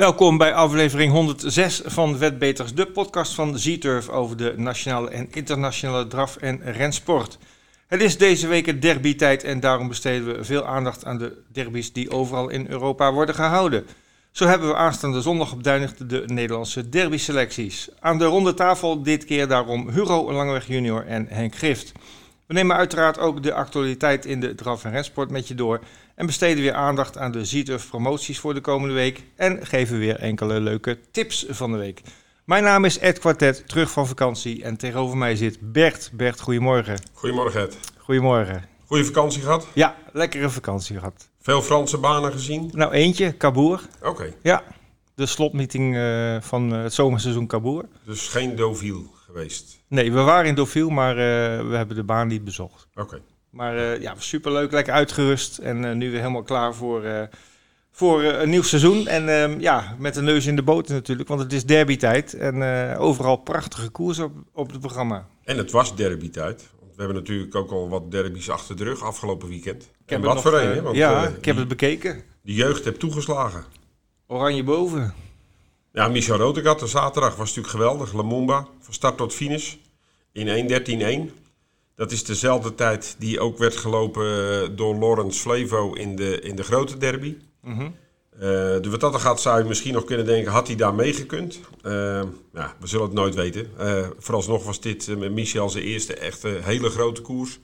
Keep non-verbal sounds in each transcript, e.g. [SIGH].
Welkom bij aflevering 106 van Wetbeters, de podcast van Z-Turf over de nationale en internationale draf- en rensport. Het is deze week het derbytijd en daarom besteden we veel aandacht aan de derbies die overal in Europa worden gehouden. Zo hebben we aanstaande zondag op Duinig de Nederlandse derby-selecties. Aan de ronde tafel dit keer daarom Hugo Langeweg junior en Henk Gift. We nemen uiteraard ook de actualiteit in de draf- en rensport met je door en besteden weer aandacht aan de Zieturf promoties voor de komende week en geven weer enkele leuke tips van de week. Mijn naam is Ed Quartet, terug van vakantie en tegenover mij zit Bert. Bert, goedemorgen. Goedemorgen Ed. Goedemorgen. Goeie vakantie gehad? Ja, lekkere vakantie gehad. Veel Franse banen gezien? Nou, eentje, Cabour. Oké, Ja, de slotmeeting eh, van eh, het zomerseizoen Cabour. dus geen Deauville geweest. Nee, we waren in Deauville, maar eh, we hebben de baan niet bezocht. Oké. Maar eh, ja, superleuk, lekker uitgerust en eh, nu weer helemaal klaar voor, eh, voor een nieuw seizoen. En ehm, ja, met de neus in de boter natuurlijk, want het is derbytijd en overal prachtige koers op, op het programma. En het was derbytijd. Want we hebben natuurlijk ook al wat derbies achter de rug afgelopen weekend. Ik en heb wat het voor een? Want, ja, ik heb het bekeken. De jeugd heeft toegeslagen. Oranje boven. Ja, Michel Rotegat, de zaterdag was natuurlijk geweldig. Lamumba, van start tot finish. In 1.13.1. Dat is dezelfde tijd die ook werd gelopen eh, door Lawrence Flevo in de, in de grote derby. Eh, dus wat dat er gaat, zou je misschien nog kunnen denken, had hij daar meegekund? Uh, ja, we zullen het nooit weten. Eh, vooralsnog was dit met Michel zijn eerste echte hele grote koers.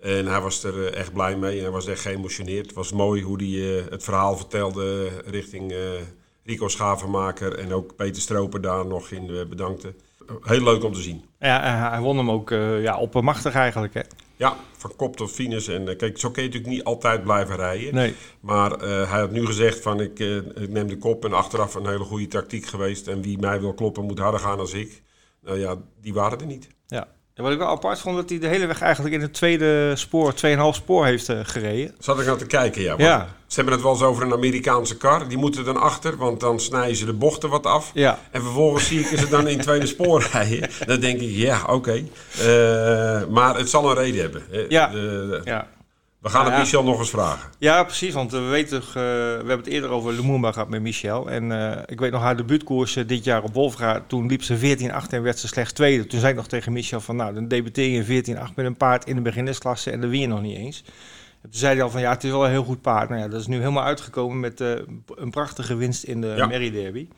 En hij was er echt blij mee en hij was echt geëmotioneerd. Het was mooi hoe hij het verhaal vertelde richting Rico Schavenmaker en ook Peter Stroper daar nog in bedankte. Heel leuk om te zien. Ja, hij won hem ook eh, ja, oppermachtig eigenlijk. Hè? Ja, van kop tot finish. En eh, kijk, zo kun je natuurlijk niet altijd blijven rijden. Nee. Maar eh, hij had nu gezegd van ik, ik neem de kop en achteraf een hele goede tactiek geweest. En wie mij wil kloppen moet harder gaan dan ik. Nou ja, die waren er niet. Ja. Wat ik wel apart vond, dat hij de hele weg eigenlijk in het tweede spoor, 2,5 spoor heeft eh, gereden. Zat ik aan te kijken, ja. Ja. Ze hebben het wel eens over een Amerikaanse kar. Die moeten dan achter, want dan snijden ze de bochten wat af. Ja, En vervolgens zie ik ze dan in het tweede [LAUGHS] spoor rijden. Dan denk ik, ja, oké. Eh, maar het zal een reden hebben. Ja. de- ja. We gaan Nou het ja. Michel nog eens vragen. Ja, precies. Want eh, we weten eh, we hebben het eerder over Lumumba gehad met Michel. En eh, ik weet nog haar debuutkoers dit jaar op Wolfga. Toen liep ze 14-8 en werd ze slechts tweede. Toen zei ik nog tegen Michel van, nou, dan debuteer je in 14-8 met een paard in de beginnersklasse en dan win je nog niet eens. En toen zei hij al van, ja, het is wel een heel goed paard. Nou ja, dat is nu helemaal uitgekomen met een prachtige winst in de Ja. Merry Derby.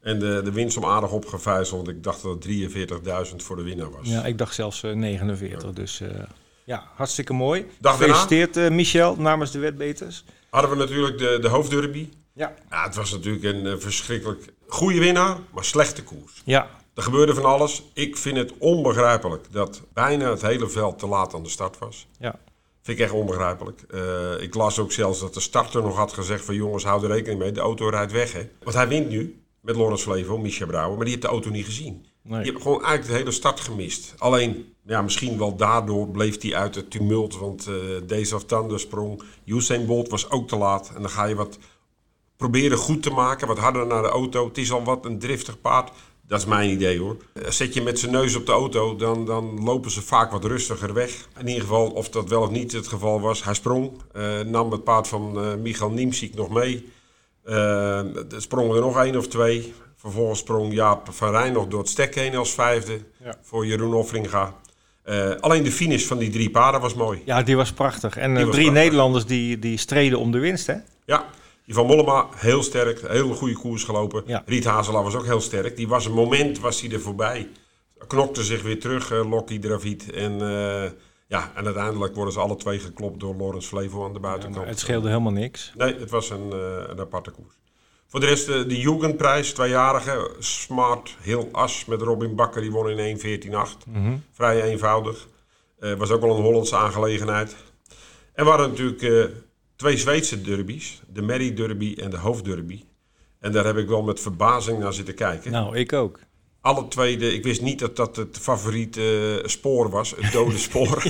En de, de winst om aardig opgevijzeld. Ik dacht dat het 43.000 voor de winnaar was. Ja, ik dacht zelfs eh, 49. Dus ja, hartstikke mooi. Dag Gefeliciteerd eh, Michel namens de wetbeters. hadden we natuurlijk de, de hoofdderby. Ja. Ja, het was natuurlijk een eh, verschrikkelijk goede winnaar, maar slechte koers. Ja, Er gebeurde van alles. Ik vind het onbegrijpelijk dat bijna het hele veld te laat aan de start was. ja. Vind ik echt onbegrijpelijk. Eh, ik las ook zelfs dat de starter nog had gezegd van jongens, hou er rekening mee, de auto rijdt weg. Hè. Want hij wint nu met Lawrence Flevo, Micha Brouwer, maar die heeft de auto niet gezien. Nee. Die heeft gewoon eigenlijk de hele start gemist. Alleen, ja, misschien wel daardoor bleef hij uit het tumult, want eh Days of Thunder sprong. Usain Bolt was ook te laat. En dan ga je wat proberen goed te maken, wat harder naar de auto. Het is al wat een driftig paard. Dat is mijn idee hoor. Eh, Zet je met zijn neus op de auto, dan, dan lopen ze vaak wat rustiger weg. In ieder geval, of dat wel of niet het geval was. Hij sprong, eh, nam het paard van eh Michael Niemsiek nog mee. Er sprongen er nog één of twee. Vervolgens sprong Jaap van Rijn nog door het stek heen als vijfde. Ja. Voor Jeroen Offringa. Eh, alleen de finish van die drie paarden was mooi. Ja, die was prachtig. En Die eh, was drie prachtig. Nederlanders die, die streden om de winst, hè? Ja, van Mollema heel sterk. Heel goede koers gelopen. Ja. Riet Hazelaar was ook heel sterk. Die was een moment, was hij er voorbij. Knokte zich weer terug, eh Lokkie Draviet. En, ja, en uiteindelijk worden ze alle twee geklopt door Lawrence Flevo aan de buitenkant. Het scheelde helemaal niks. Nee, het was een, een aparte koers. Voor de rest, eh, de Jugendprijs, tweejarige. Smart, heel as met Robin Bakker. Die won in 1.14.8. Mhm. Vrij eenvoudig. Eh, was ook wel een Hollandse aangelegenheid. En we hadden natuurlijk eh, twee Zweedse derbies. De Merry Derby en de Hoofdderby. En daar heb ik wel met verbazing naar zitten kijken. Nou, ik ook. Alle twee, de, ik wist niet dat dat het favoriete spoor was, het dode [LAUGHS] spoor.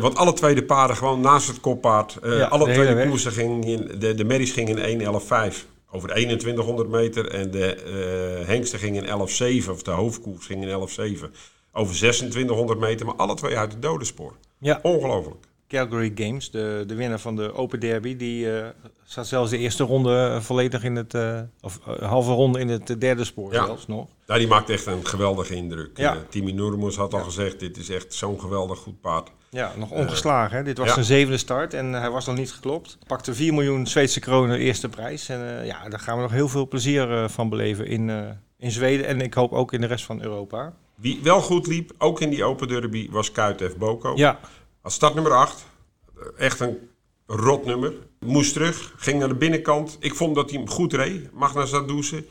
Want alle twee de paarden gewoon naast het koppaard. Ja, alle de twee de koersen gingen in, de, de merries gingen in 1.11.5 over 2100 meter. En de eh hengsten gingen in 11.7, of de hoofdkoers ging in 11.7 over 2600 meter. Maar alle twee uit het dode spoor. Ja, Ongelooflijk. Calgary Games, de, de winnaar van de Open Derby. Die uh, staat zelfs de eerste ronde volledig in het, uh, of halve ronde in het derde spoor ja. zelfs nog. Ja, die maakt echt een geweldige indruk. Ja. Timmy Noermos had al gezegd, dit is echt zo'n geweldig goed paard. Ja, nog ongeslagen. Hè? Dit was zijn zevende start en hij was nog niet geklopt. Pakte 4 miljoen Zweedse kronen eerste prijs. En ja, daar gaan we nog heel veel plezier van beleven in, in Zweden en ik hoop ook in de rest van Europa. Wie wel goed liep, ook in die Open Derby, was Kuit F. Boko. Ja. Als start nummer 8. Echt een rot nummer. Moest terug, ging naar de binnenkant. Ik vond dat hij hem goed reed. Magna Zadouze.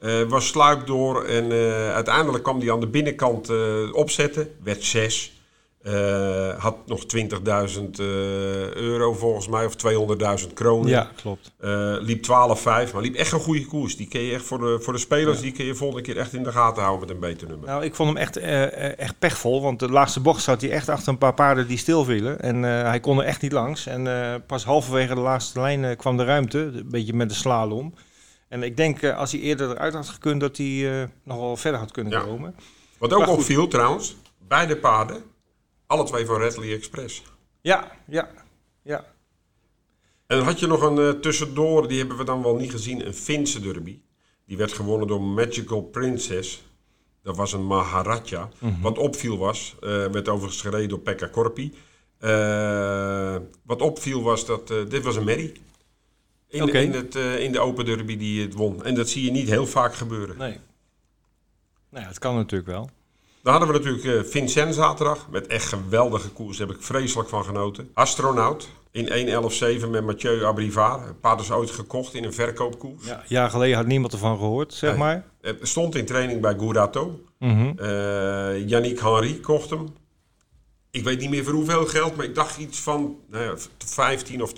Uh, was sluip door en uh, uiteindelijk kwam hij aan de binnenkant uh, opzetten. Werd 6. Uh, had nog 20.000 uh, euro volgens mij, of 200.000 kronen. Ja, klopt. Liep 12-5, maar liep echt een goede koers. Die kun je echt voor de, voor de spelers, ja. die kun je volgende keer echt in de gaten houden met een beter nummer. Nou, ik vond hem echt, echt pechvol, want de laatste bocht zat hij echt achter een paar paarden die stilvielen. En hij kon er echt niet langs. En pas halverwege de laatste lijn kwam de ruimte, een beetje met de slalom. En ik denk, als hij eerder eruit had gekund, dat hij nog wel verder had kunnen ja. komen. Wat ook opviel trouwens, beide paarden alle twee van Redley Express. Ja, ja, ja. En dan had je nog een uh, tussendoor, die hebben we dan wel niet gezien, een Finse derby. Die werd gewonnen door Magical Princess. Dat was een Maharaja. Mm -hmm. Wat opviel was, uh, werd overigens gereden door Pekka Korpi. Uh, wat opviel was dat, dit was een merrie. In, okay. in, het, in de Open Derby die het won. En dat zie je niet heel vaak gebeuren. Nee. Nou ja, het kan natuurlijk wel. Dan hadden we natuurlijk uh, Vincent zaterdag. Met echt geweldige koers. Daar heb ik vreselijk van genoten. Astronaut. In 1.11.7 met Mathieu Abrivard. Een paard is ooit gekocht in een verkoopkoers. Ja, jaar geleden had niemand ervan gehoord, zeg Nee. maar. Het stond in training bij Gourato. Mhm. Uh, Yannick Henry kocht hem. Ik weet niet meer voor hoeveel geld, maar ik dacht iets van nou ja, 15 of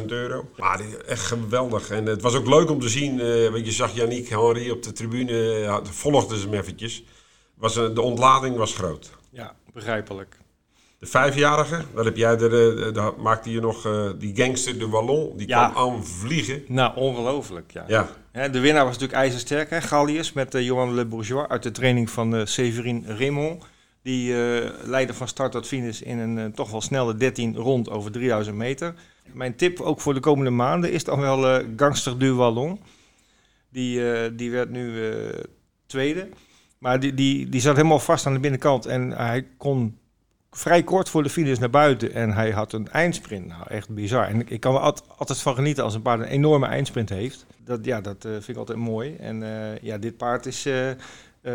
12.000 euro. Maar echt geweldig. En het was ook leuk om te zien. Uh, want je zag Yannick Henry op de tribune. Uh, volgde ze hem eventjes. Was, uh, de ontlading was groot. Ja, begrijpelijk. De vijfjarige, daar, heb jij er, daar maakte je nog die gangster de Wallon. Die Ja. kwam aan vliegen. Nou, ongelooflijk, ja. Ja, De winnaar was natuurlijk ijzersterk, hè? Gallius, met Johan Le Bourgeois uit de training van Severin Raymond. Die uh, leidde van start tot finish in een uh, toch wel snelle 13 rond over 3000 meter. Mijn tip ook voor de komende maanden is dan wel uh, Gangster du. Die, die werd nu tweede. Maar die, die, die zat helemaal vast aan de binnenkant. En hij kon vrij kort voor de finish naar buiten. En hij had een eindsprint. Nou, echt bizar. En ik, ik kan er altijd, van genieten als een paard een enorme eindsprint heeft. Dat, ja, dat vind ik altijd mooi. En ja, dit paard is,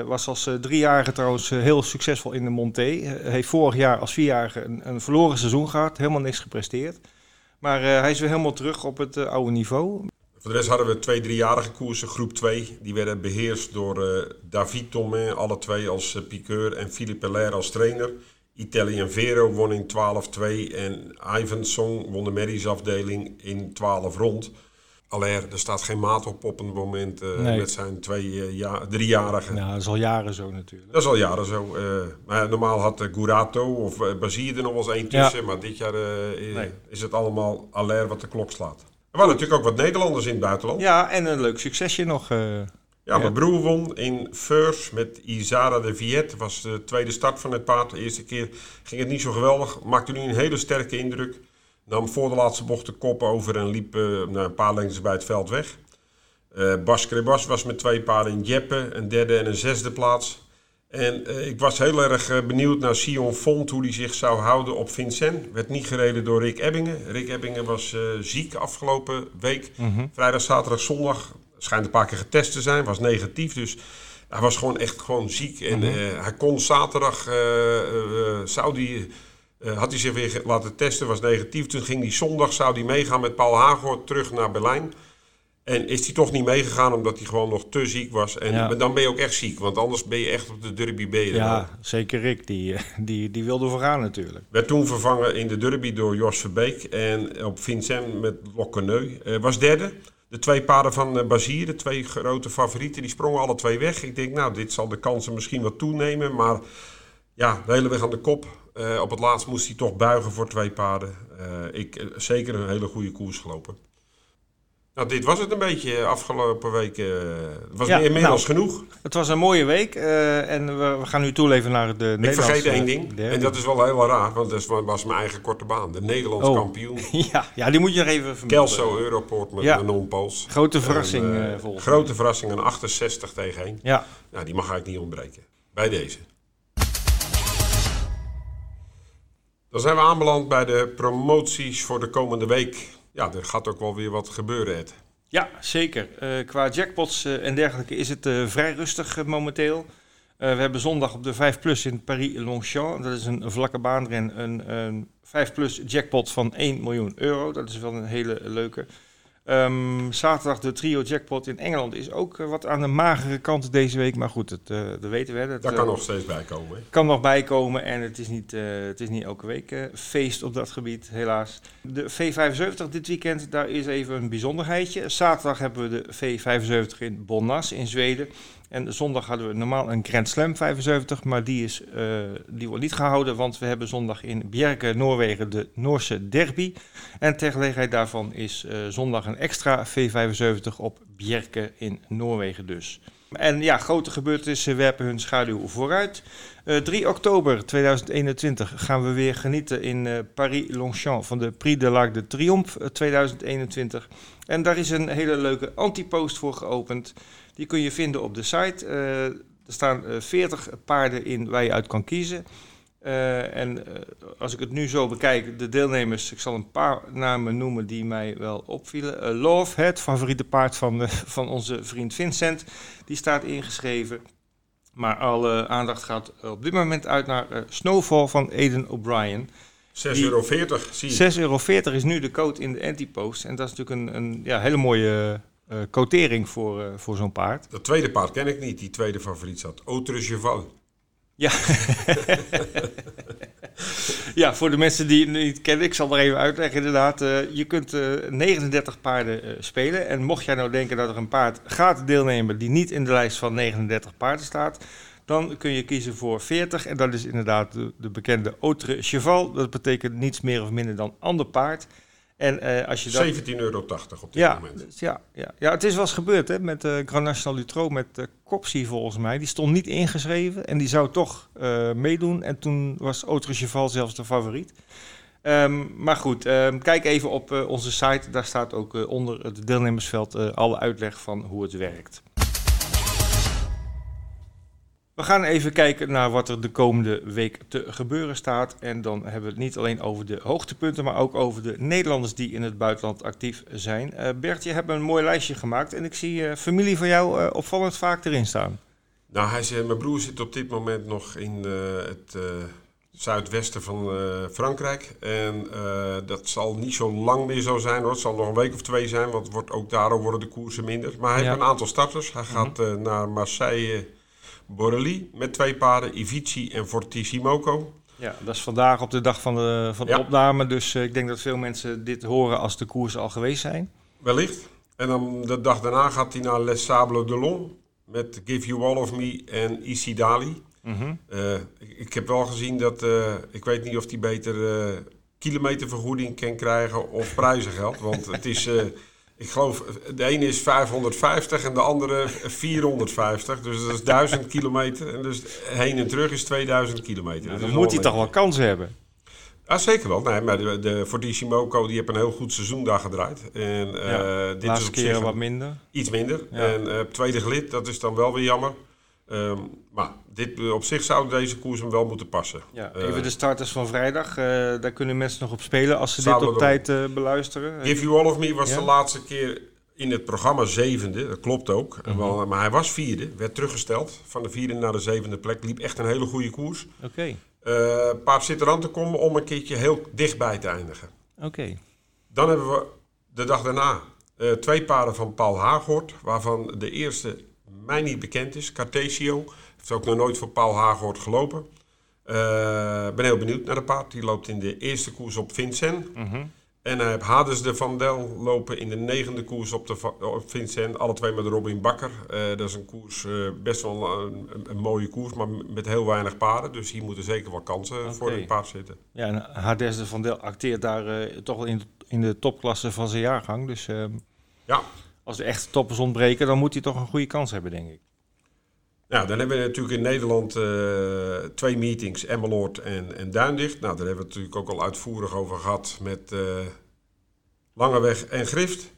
was als driejarige trouwens heel succesvol in de Monté. heeft vorig jaar als vierjarige een, een verloren seizoen gehad. Helemaal niks gepresteerd. Maar hij is weer helemaal terug op het oude niveau. Voor de rest hadden we twee driejarige koersen, groep 2. Die werden beheerst door uh, David Thomain, alle twee als uh, piqueur en Philippe Allaire als trainer. Italian Vero won in 12-2 en Ivan Song won de Merries afdeling in 12 rond. Allaire, er staat geen maat op op een moment uh, Nee. met zijn twee ja, driejarigen. Nou, dat is al jaren zo natuurlijk. Dat is al jaren zo. maar normaal had Gurato of uh, Bazier er nog wel eens één tussen. Ja. Maar dit jaar is, Nee. is het allemaal Allaire wat de klok slaat. Er waren natuurlijk ook wat Nederlanders in het buitenland. Ja, en een leuk succesje nog. eh, Ja, mijn broer won in Feurs met Isara de Viet. was de tweede start van het paard. De eerste keer ging het niet zo geweldig. Maakte nu een hele sterke indruk. Nam voor de laatste bocht de kop over en liep uh, een paar lengtes bij het veld weg. Uh, Bas Krebas was met twee paarden in Jeppe, een derde en een zesde plaats. En uh, ik was heel erg benieuwd naar Sion Font, hoe hij zich zou houden op Vincent. Werd niet gereden door Rick Ebbingen. Rick Ebbingen was uh, ziek afgelopen week. mhm. Vrijdag, zaterdag, zondag. Schijnt een paar keer getest te zijn, was negatief. Dus hij was gewoon echt gewoon ziek. En Mhm. hij kon zaterdag, zou die, uh, had hij zich weer laten testen, was negatief. Toen ging hij zondag, zou hij meegaan met Paul Hagoort terug naar Berlijn. En is hij toch niet meegegaan omdat hij gewoon nog te ziek was. En Ja. dan ben je ook echt ziek, want anders ben je echt op de derby ben je. Ja, zeker Rick. Die, eh, [LAUGHS] die, die wilde voor gaan natuurlijk. Werd toen vervangen in de derby door Jos Verbeek. En op Vincent met Lokkeneu. Uh, was derde. De twee paarden van Bazier, de twee grote favorieten, die sprongen alle twee weg. Ik denk, nou, dit zal de kansen misschien wat toenemen. Maar ja, de hele weg aan de kop. Uh, op het laatst moest hij toch buigen voor twee paarden. Uh, ik, zeker een hele goede koers gelopen. Nou, dit was het een beetje afgelopen week. eh, Het was Ja, meer, meer nou, als genoeg. Het was een mooie week eh, en we, we gaan nu toeleven naar de Ik vergeet één ding. En dat is wel heel raar, want dat was- mijn eigen korte baan. De Nederlands Oh. kampioen. [LAUGHS] Ja, ja, die moet je nog even vermelden. Kelso Europort met Ja. een non-pols. Grote verrassing En, eh, eh, volgens Grote verrassing, een 68 tegen 1. mij. Ja, Nou, die mag eigenlijk niet ontbreken. Bij deze. Dan zijn we aanbeland bij de promoties voor de komende week. Ja, er gaat ook wel weer wat gebeuren, Ed. ja zeker. Eh, qua jackpots eh, en dergelijke is het eh, vrij rustig momenteel. We hebben zondag op de 5 Plus in Paris-Longchamp. Dat is een vlakke baanren. Een, een 5 Plus jackpot van 1 miljoen euro. Dat is wel een hele leuke. Ehm, zaterdag de trio jackpot in Engeland is ook eh, wat aan de magere kant deze week. Maar goed, dat, eh, dat weten we. Dat, Daar eh, kan nog steeds bij komen. hè. kan nog bijkomen en het is niet, eh, het is niet elke week eh, feest op dat gebied, helaas. De V75 dit weekend, daar is even een bijzonderheidje. Zaterdag hebben we de V75 in Bonnas in Zweden. En zondag hadden we normaal een Grand Slam 75, maar die, is, eh, die wordt niet gehouden, want we hebben zondag in Bjerke, Noorwegen, de Noorse derby. En ter gelegenheid daarvan is eh, zondag een extra V75 op Bjerke in Noorwegen dus. En ja, grote gebeurtenissen werpen hun schaduw vooruit. Eh, 3 oktober 2021 gaan we weer genieten in eh, Paris-Longchamp van de Prix de l'Arc de Triomphe eh, 2021. En daar is een hele leuke antipost voor geopend. Die kun je vinden op de site. Eh, er staan eh, 40 paarden in waar je uit kan kiezen. Eh, en eh, als ik het nu zo bekijk, de deelnemers, ik zal een paar namen noemen die mij wel opvielen. Eh, Love, het favoriete paard van, eh, van onze vriend Vincent, die staat ingeschreven. Maar alle aandacht gaat op dit moment uit naar eh, Snowfall van Aiden O'Brien. 6,40 Die- euro, zie je. 6,40 euro is nu de code in de antipost. En dat is natuurlijk een, een ja, hele mooie eh quotering voor, eh, voor zo'n paard. Dat tweede paard ken ik niet, die tweede favoriet zat. Autre Cheval. Ja. [LAUGHS] ja, voor de mensen die het niet kennen, ik zal er even uitleggen inderdaad. eh, je kunt eh, 39 paarden eh, spelen. En mocht jij nou denken dat er een paard gaat deelnemen die niet in de lijst van 39 paarden staat... dan kun je kiezen voor 40. En dat is inderdaad de, de bekende autre cheval. Dat betekent niets meer of minder dan ander paard. En eh, als je dat... 17,80 euro op dit Ja, moment. dus ja, ja. ja, het is wel eens gebeurd hè, met eh Grand National Lutro, met uh, Copsy volgens mij. Die stond niet ingeschreven en die zou toch eh, meedoen. En toen was Autre Cheval zelfs de favoriet. Ehm, maar goed, ehm, kijk even op eh, onze site. Daar staat ook eh, onder het deelnemersveld eh, alle uitleg van hoe het werkt. We gaan even kijken naar wat er de komende week te gebeuren staat. En dan hebben we het niet alleen over de hoogtepunten, maar ook over de Nederlanders die in het buitenland actief zijn. Eh Bert, je hebt een mooi lijstje gemaakt en ik zie eh, familie van jou eh, opvallend vaak erin staan. Nou, hij zei, mijn broer zit op dit moment nog in het zuidwesten van Frankrijk. En dat zal niet zo lang meer zo zijn hoor. Het zal nog een week of twee zijn, want wordt, ook daarom worden de koersen minder. Maar hij Ja. heeft een aantal starters. Hij gaat eh, naar Marseille Borrelli met twee paarden, Ivici en Fortissimoco. Ja, dat is vandaag op de dag van de, van de Ja. opname, dus eh, ik denk dat veel mensen dit horen als de koersen al geweest zijn. Wellicht. En dan de dag daarna gaat hij naar Les Sables d'Olon met Give You All of Me en Isidali. Mhm. Eh, ik, ik heb wel gezien dat, eh, ik weet niet of hij beter kilometervergoeding kan krijgen of prijzengeld. Want het is, ik geloof, de ene is 550 en de andere 450. Dus dat is 1000 [LAUGHS] kilometer. En dus heen en terug is 2000 kilometer. Nou, dan moet hij toch wel kans hebben. Ja, zeker wel. Nee, maar de, de Fortissimoco die heeft een heel goed seizoen daar gedraaid. En Ja, dit De laatste is op zich wat minder. iets minder. Ja. En eh, tweede gelid, dat is dan wel weer jammer. Ehm, maar dit, eh, op zich zou deze koers hem wel moeten passen. Ja, Eh, even de starters van vrijdag. eh, daar kunnen mensen nog op spelen als ze dit op tijd beluisteren. Give You All of Me was Ja. de laatste keer in het programma zevende. Dat klopt ook. Mhm. Wel, maar hij was vierde. Werd teruggesteld. Van de vierde naar de zevende plek. Liep echt een hele goede koers. Oké, paard zit eraan te komen om een keertje heel dichtbij te eindigen. oké. Dan hebben we de dag daarna twee paarden van Paul Haaghoort. Waarvan de eerste mij niet bekend is. Cartesio. Heeft ook nog nooit voor Paul Haaghoort gelopen. Ik ben heel benieuwd naar de paard. Die loopt in de eerste koers op Vincent. Mhm. En hij heeft Hades de Van Del lopen in de negende koers op, de, op Vincent. Alle twee met Robin Bakker. Eh, dat is een koers, eh, best wel een, mooie koers, maar met heel weinig paarden. Dus hier moeten zeker wel kansen voor dit paard zitten. Ja, en Hades de Van Del acteert daar eh, toch wel in, in de topklasse van zijn jaargang. Dus ehm, Ja. Als de echte toppers ontbreken, dan moet hij toch een goede kans hebben, denk ik. Nou, dan hebben we natuurlijk in Nederland uh, twee meetings, Emmeloord en, en Duindicht. Nou, daar hebben we het natuurlijk ook al uitvoerig over gehad met uh, Langeweg en Grift.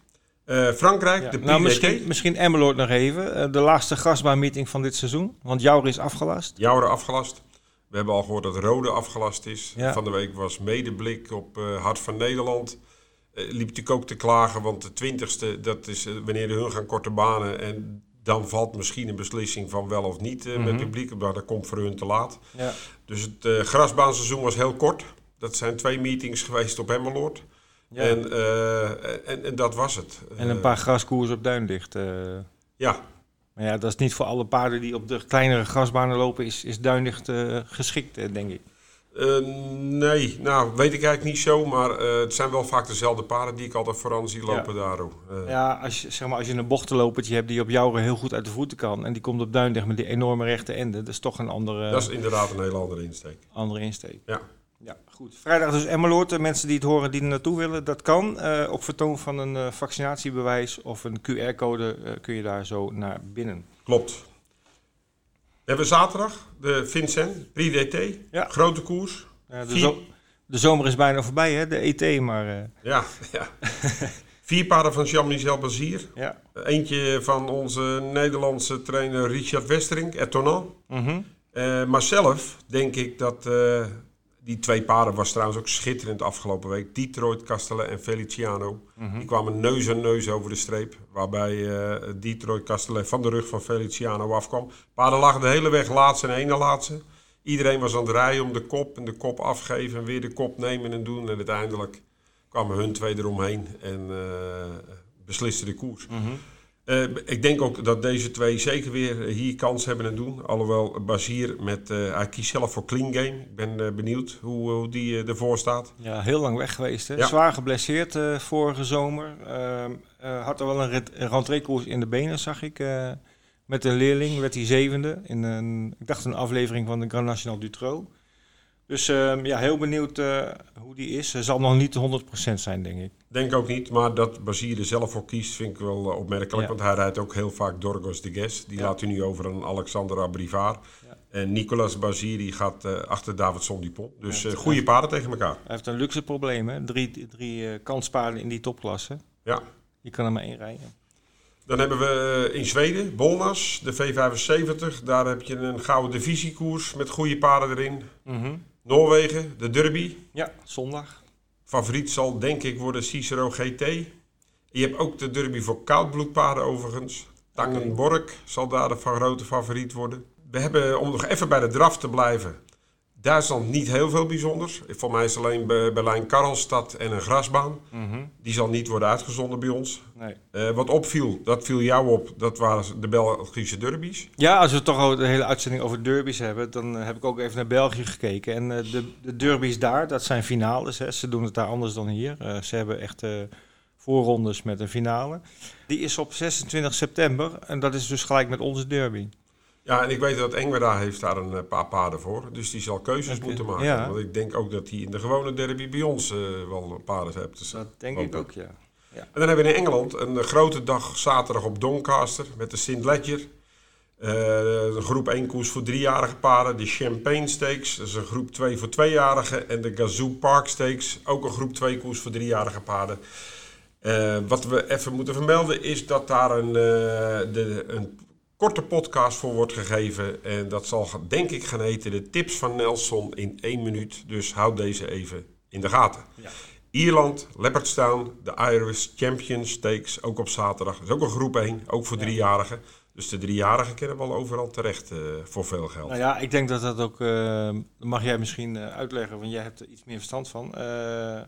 Uh, Frankrijk, Ja, de PDT. nou, misschien, misschien Emmeloord nog even. Eh, de laatste grasbaanmeeting van dit seizoen. Want Jouwer is afgelast. Jouwer afgelast. We hebben al gehoord dat Rode afgelast is. Ja. Van de week was medeblik op eh, Hart van Nederland. Eh, liep natuurlijk ook te klagen, want de twintigste, dat is eh, wanneer de hun gaan korte banen. En dan valt misschien een beslissing van wel of niet eh, met Mhm. publiek. Maar dat komt voor hun te laat. Ja. Dus het eh, grasbaanseizoen was heel kort. Dat zijn twee meetings geweest op Emmeloord. Ja. En, eh, en, en dat was het. En een paar graskoers op Duindicht. eh. ja, maar ja, dat is niet voor alle paarden die op de kleinere grasbanen lopen, is, is Duindicht eh, geschikt, denk ik. Eh, nee, nou weet ik eigenlijk niet zo, maar eh, het zijn wel vaak dezelfde paarden die ik altijd vooraan zie lopen daar. ook. Eh, Ja, als je, zeg maar, als je een bochtenlopertje hebt die op Jouwer heel goed uit de voeten kan. En die komt op Duindicht met die enorme rechte ende. Dat is toch een andere, Dat is inderdaad een hele andere insteek. andere insteek. Ja. Ja, goed. Vrijdag dus Emmeloord. De mensen die het horen die er naartoe willen, dat kan. Eh, op vertoon van een vaccinatiebewijs of een QR-code kun je daar zo naar binnen. Klopt. We hebben zaterdag de Vincent, Prix DT, Ja. grote koers. Eh, de, zo- de zomer is bijna voorbij, hè? de ET, maar eh, Ja, ja. [LAUGHS] Vier paarden van Jean-Michel Bazier. ja. Eentje van onze Nederlandse trainer Richard Westerink, Etonant. Mhm. Eh, maar zelf denk ik dat eh, die twee paarden was trouwens ook schitterend afgelopen week. Detroit, Castellet en Feliciano. Mhm. Die kwamen neus aan neus over de streep. Waarbij eh, Detroit, Castellet van de rug van Feliciano afkwam. Paarden lagen de hele weg laatste en ene laatste. Iedereen was aan het rijden om de kop en de kop afgeven en weer de kop nemen en doen. En uiteindelijk kwamen hun twee eromheen en eh beslisten de koers. Mhm. Eh, ik denk ook dat deze twee zeker weer hier kans hebben en doen. Alhoewel Bazier met, eh, hij kiest zelf voor clean game. Ik ben eh, benieuwd hoe, hoe die eh, ervoor staat. Ja, heel lang weg geweest. Hè? Ja. Zwaar geblesseerd eh, vorige zomer. Ehm, eh, had er wel een, rentreekoers in de benen, zag ik. eh, met een leerling werd hij zevende. In een, ik dacht een aflevering van de Grand National Dutroux. Dus ehm, ja, heel benieuwd eh, hoe die is. Hij zal nog niet 100% zijn, denk ik. Denk ook niet, maar dat Bazier er zelf voor kiest vind ik wel eh, opmerkelijk. Ja. Want hij rijdt ook heel vaak Dorgos de Ges. Die Ja. laat hij nu over aan Alexander Abrivard. Ja. En Nicolas Bazier die gaat eh, achter Davidson Dupont. Dus goede paarden tegen elkaar. Hij heeft een luxe probleem, hè? Drie, drie kanspaarden in die topklasse. Ja. Je kan er maar één rijden. Dan hebben we in Zweden Bolnas, de V75. Daar heb je een gouden divisiekoers met goede paarden erin. Mhm. Noorwegen, de Derby. Ja, zondag. Favoriet zal denk ik worden Cicero GT. Je hebt ook de derby voor koudbloedpaarden overigens. Tangenborg zal daar de grote favoriet worden. We hebben, om nog even bij de draf te blijven, Duitsland niet heel veel bijzonders. Voor mij is alleen Be- Berlijn-Karlstad en een grasbaan. Mhm. Die zal niet worden uitgezonden bij ons. Nee. Eh, wat opviel, dat viel jou op, dat waren de Belgische derbies. Ja, als we toch al de hele uitzending over derbies hebben, dan heb ik ook even naar België gekeken. En eh, de, de derbies daar, dat zijn finales. Hè. Ze doen het daar anders dan hier. Eh, ze hebben echt voorrondes met een finale. Die is op 26 september en dat is dus gelijk met onze derby. Ja, en ik weet dat Engweda heeft daar een eh, paar paarden voor. Dus die zal keuzes moeten maken. ja. Want ik denk ook dat hij in de gewone derby bij ons eh, wel paarden heeft. Dus Dat denk ik ook, ja. En dan hebben we in Engeland een eh, grote dag zaterdag op Doncaster met de St. Ledger. Een groep 1 koers voor driejarige paarden. De Champagne Stakes, dat is een groep 2 voor tweejarigen. En de Gazoo Park Stakes, ook een groep 2 koers voor driejarige paarden. Wat we even moeten vermelden is dat daar een, de, een korte podcast voor wordt gegeven. En dat zal denk ik gaan heten de tips van Nelson in één minuut. Dus houd deze even in de gaten. Ja. Ierland, Leopardstown, de Irish Champion Stakes, ook op zaterdag. Dat is ook een groep 1, ook voor Ja. driejarigen. Dus de driejarigen kunnen wel overal terecht eh, voor veel geld. Nou ja, ik denk dat dat ook, eh, mag jij misschien eh, uitleggen, want jij hebt er iets meer verstand van. Eh,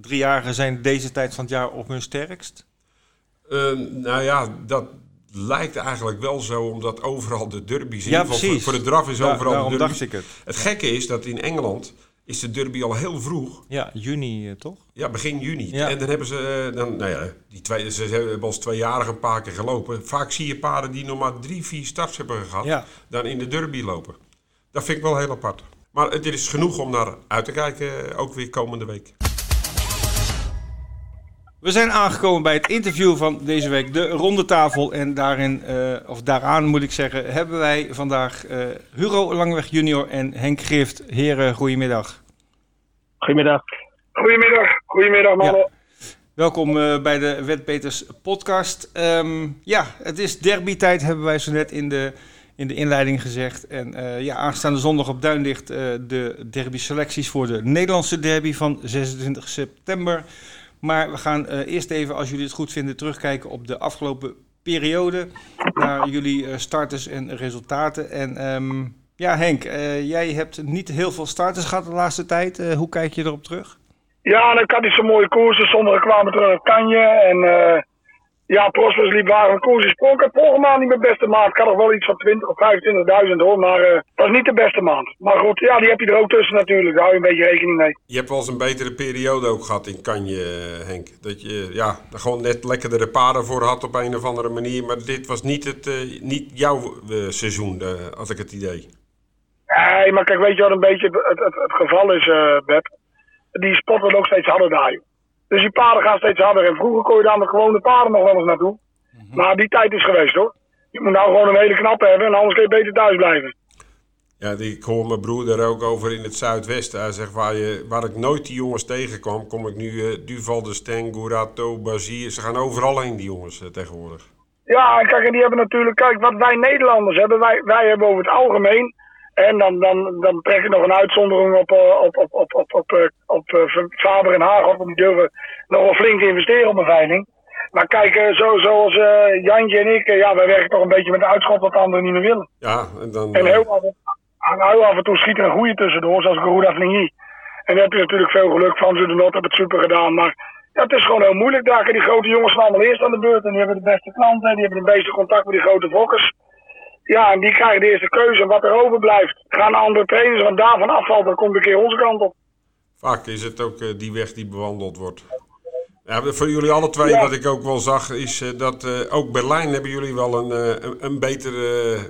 driejarigen zijn deze tijd van het jaar op hun sterkst. Nou ja, dat lijkt eigenlijk wel zo, omdat overal de derbies... in Ja, precies. Voor, voor de draf is overal de derby. dacht ik het. Het gekke is dat in Engeland is de derby al heel vroeg. Ja, juni eh, toch? Ja, begin juni. Ja. En dan hebben ze, eh, dan, nou ja, die twee, ze hebben als tweejarigen een paar keer gelopen. Vaak zie je paarden die nog maar drie, vier starts hebben gehad, Ja. dan in de derby lopen. Dat vind ik wel heel apart. Maar het is genoeg om naar uit te kijken, eh, ook weer komende week. We zijn aangekomen bij het interview van deze week, de ronde tafel. En daarin, uh, of daaraan moet ik zeggen, hebben wij vandaag uh, Hugo Langweg junior en Henk Grift. Heren, goedemiddag. Goedemiddag. Goedemiddag, goedemiddag mannen. Ja. Welkom uh, bij de Wetbeters podcast. Um, ja, het is derby-tijd, hebben wij zo net in de, in de inleiding gezegd. En uh, ja, aanstaande zondag op Duinlicht uh, de derby-selecties voor de Nederlandse derby van 26 september. Maar we gaan eerst even, als jullie het goed vinden, terugkijken op de afgelopen periode. Naar jullie starters en resultaten. En um, ja, Henk, jij hebt niet heel veel starters gehad de laatste tijd. hoe kijk je erop terug? Ja, dan had hij zo'n mooie koersen. Sommigen kwamen terug uit Kanje. En ja, Prospers liep waren koersen. Ik had vorige maand niet mijn beste maand. Ik had nog wel iets van 20 of 25.000 hoor. Maar uh, dat was niet de beste maand. Maar goed, ja, die heb je er ook tussen natuurlijk. Daar hou je een beetje rekening mee. Je hebt wel eens een betere periode ook gehad in Kanje, Henk. Dat je ja, er gewoon net lekkerdere paarden voor had op een of andere manier. Maar dit was niet, het, uh, niet jouw seizoen, had ik het idee. Nee, maar kijk, weet je wat een beetje het, het, het geval is, Beb? die spotten ook steeds harder daar. Dus die paarden gaan steeds harder. En vroeger kon je daar met gewone paarden nog wel eens naartoe. Mm Maar die tijd is geweest hoor. Je moet nou gewoon een hele knappe hebben en anders kun je beter thuis blijven. Ja, ik hoor mijn broer daar ook over in het zuidwesten. Hij zegt, waar, je, waar ik nooit die jongens tegenkwam, kom ik nu uh, Duval de Steng, Gurato, Bazier. Ze gaan overal heen, die jongens uh, tegenwoordig. Ja, kijk, en die hebben natuurlijk, kijk, wat wij Nederlanders hebben, wij, wij hebben over het algemeen en dan, dan, dan trek ik nog een uitzondering op, op, op, op, op, op, op, op Faber en Haag op. Die durven nog wel flink te investeren op een veiling. Maar kijk, zo, zoals uh, Jantje en ik, ja, wij werken toch een beetje met de uitschot wat anderen niet meer willen. Ja, en dan... En heel af, heel af en toe schiet er een goede tussendoor, zoals Garuda Flingy. En dan heb je natuurlijk veel geluk van ze de not hebben het super gedaan. Maar ja, het is gewoon heel moeilijk daar. Die grote jongens staan allemaal eerst aan de beurt. En die hebben de beste klanten. Die hebben het beste contact met die grote fokkers. Ja, en die krijgen de eerste keuze. Wat er overblijft, gaan andere trainers. Want daarvan afvalt, dan komt een keer onze kant op. Vaak is het ook uh, die weg die bewandeld wordt. Ja, voor jullie alle twee, ja. wat ik ook wel zag, is uh, dat uh, ook Berlijn hebben jullie wel een, een, een beter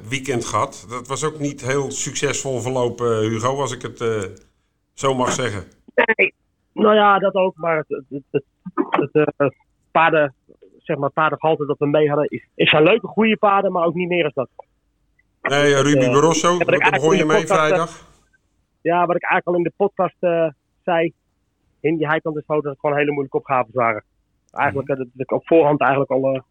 weekend gehad. Dat was ook niet heel succesvol verlopen, Hugo, als ik het zo mag zeggen. Nee, nou ja, dat ook. Maar het, het, het, het, het paarden, zeg maar, paardengehalte dat we mee hadden, is, is zijn leuke, goede paarden, maar ook niet meer als dat. Nee, Ruby Barroso, daar begon je mee vrijdag. Ja, wat ik eigenlijk al in de podcast uh, zei, in die heikant is dat het gewoon hele moeilijke opgaves waren. Eigenlijk -hmm. dat ik op voorhand eigenlijk al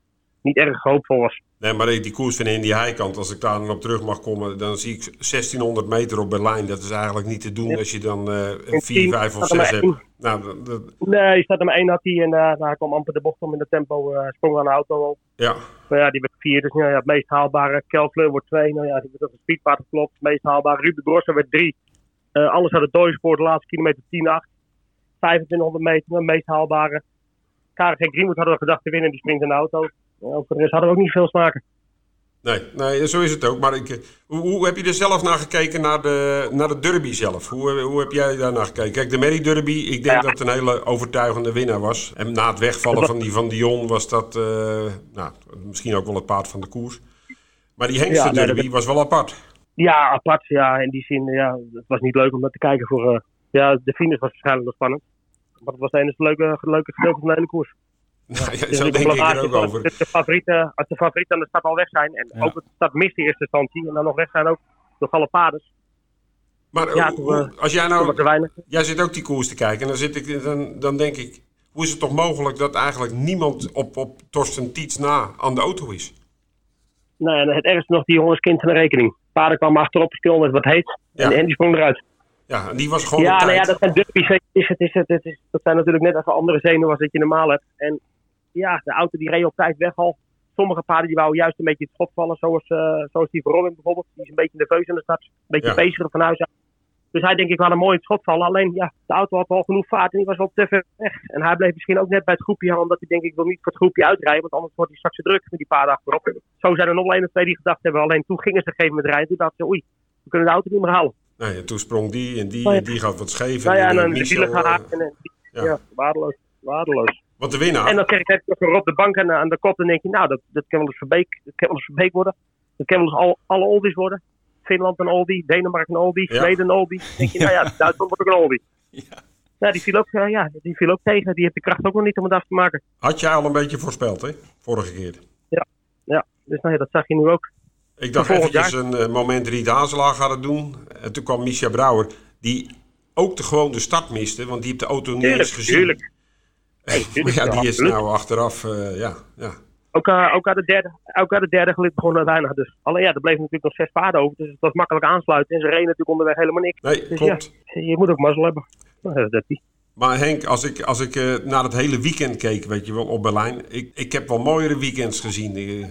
niet erg hoopvol was. Nee, maar die koers van in die heikant, als ik daar dan op terug mag komen, dan zie ik 1600 meter op Berlijn. Dat is eigenlijk niet te doen ja. als je dan uh, 4, 5 of 6 hebt. Nou, dat. Nee, je staat maar één had hij en uh, hij kwam amper de bocht om in de tempo, uh, sprong aan de auto op. Ja. Maar ja, die werd vier, dus nou ja, het meest haalbare. Kelfleur wordt twee, nou ja, die wordt op een speedpaard geklopt. Het meest haalbare. Ruben Grosso werd drie. Uh, alles had het doorspoor, de laatste kilometer 10-8. 2500 meter, het meest haalbare. KRG Greenwood hadden we gedacht te winnen, die springt in de auto. Ja, voor de rest hadden we ook niet veel smaken. Nee, nee, zo is het ook. Maar ik, hoe, hoe, heb je er zelf naar gekeken, naar de, naar de derby zelf? Hoe, hoe heb jij daar naar gekeken? Kijk, de Merry Derby, ik denk ja. dat het een hele overtuigende winnaar was. En na het wegvallen van die van Dion was dat uh, nou, misschien ook wel het paard van de koers. Maar die Hengste ja, Derby was wel apart. Ja, apart. Ja, in die zin, ja, het was niet leuk om dat te kijken voor... Uh, ja, de finish was waarschijnlijk wel spannend. Maar het was het enige leuke, leuke gedeelte van de hele koers. Nou, ja, zo denk ik er ook over. Als de, favorieten, als de favorieten aan de stad al weg zijn. En ja. ook het stad mist in eerste instantie. En dan nog weg zijn ook door alle paders. Maar ja, hoe, als jij nou... Jij zit ook die koers te kijken. En dan, zit ik, dan, dan denk ik... Hoe is het toch mogelijk dat eigenlijk niemand op, op Torsten Tietz na aan de auto is? Nee, en het ergste nog, die jongens kind van de rekening. Paarden kwamen achterop, speel met wat heet. En, en die sprong eruit. Ja, en die was gewoon Ja, nou ja, dat zijn derbies. Het is, het is, het is, dat zijn natuurlijk net even andere zenuwen als dat je normaal hebt. En ja, de auto die reed op tijd weg al. Sommige paarden die wouden juist een beetje het schot vallen, zoals, uh, zoals die Verrolling bijvoorbeeld. Die is een beetje nerveus in de start, een beetje ja. peziger van huis uit. Dus hij denk ik wel een mooi het schot vallen. Alleen ja, de auto had wel genoeg vaart en die was wel te ver weg. En hij bleef misschien ook net bij het groepje hangen, omdat hij denk ik wil niet voor het groepje uitrijden, want anders wordt hij straks druk met die paarden achterop. Zo zijn er nog één of twee die gedacht hebben. Alleen toen gingen ze een gegeven moment rijden. Toen dachten ze, oei, we kunnen de auto niet meer halen. Nee, en toen sprong die en die en die gaat wat scheef. Nou ja, en dan de wielen gehaakt. En, ja. ja, waardeloos. waardeloos. Want de winnaar. En dan krijg je nog op de bank aan, aan de kop. En denk je, nou, dat, dat kan wel eens Verbeek, dat kan wel eens Verbeek worden. Dat kan wel eens al, alle oldies worden. Finland een oldie, Denemarken een oldie, Zweden een oldie. Dan [LAUGHS] denk je, nou ja, Duitsland wordt ook een oldie. Ja. Nou, die viel, ook, eh, ja, die viel ook tegen. Die heeft de kracht ook nog niet om het af te maken. Had jij al een beetje voorspeld, hè? Vorige keer. Ja, dus nou ja, dat zag je nu ook. Ik dacht volgend eventjes een eh, moment Riet Hazelaar gaat het doen. En toen kwam Misha Brouwer, die ook de, gewoon de start miste, want die heeft de auto niet eens gezien. tuurlijk. Maar ja, die is nou achteraf, eh, ja, ja. Ook, eh, ook, aan de derde, ook aan de derde gelid begon weinig. Dus. Alleen ja, er bleef natuurlijk nog zes paarden over. Dus het was makkelijk aansluiten. En ze reden natuurlijk onderweg helemaal niks. Nee, Dus klopt. ja, je moet ook mazzel hebben. Nou, dat is. Maar Henk, als ik, als ik eh, naar het hele weekend keek, weet je wel, op Berlijn. Ik, ik heb wel mooiere weekends gezien. Eh,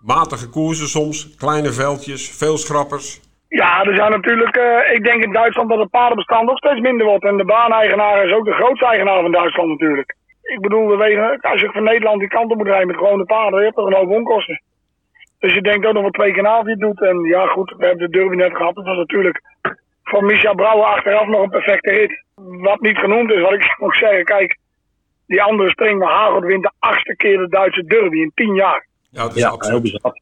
matige koersen soms, kleine veldjes, veel schrappers. Ja, er zijn natuurlijk, eh, ik denk in Duitsland dat het paardenbestand nog steeds minder wordt. En de baaneigenaar is ook de grootste eigenaar van Duitsland natuurlijk. Ik bedoel, we wegen, als je van Nederland die kant op moet rijden met gewone paarden, je hebt toch een hoop onkosten. Dus je denkt ook nog wat twee keer na of je het doet. En ja goed, we hebben de derby net gehad. Dat was natuurlijk voor Micha Brouwer achteraf nog een perfecte rit. Wat niet genoemd is, wat ik [LAUGHS] moet zeggen, kijk, die andere spring van Hagel wint de achtste keer de Duitse derby in tien jaar. Ja, dat is absoluut. bizar.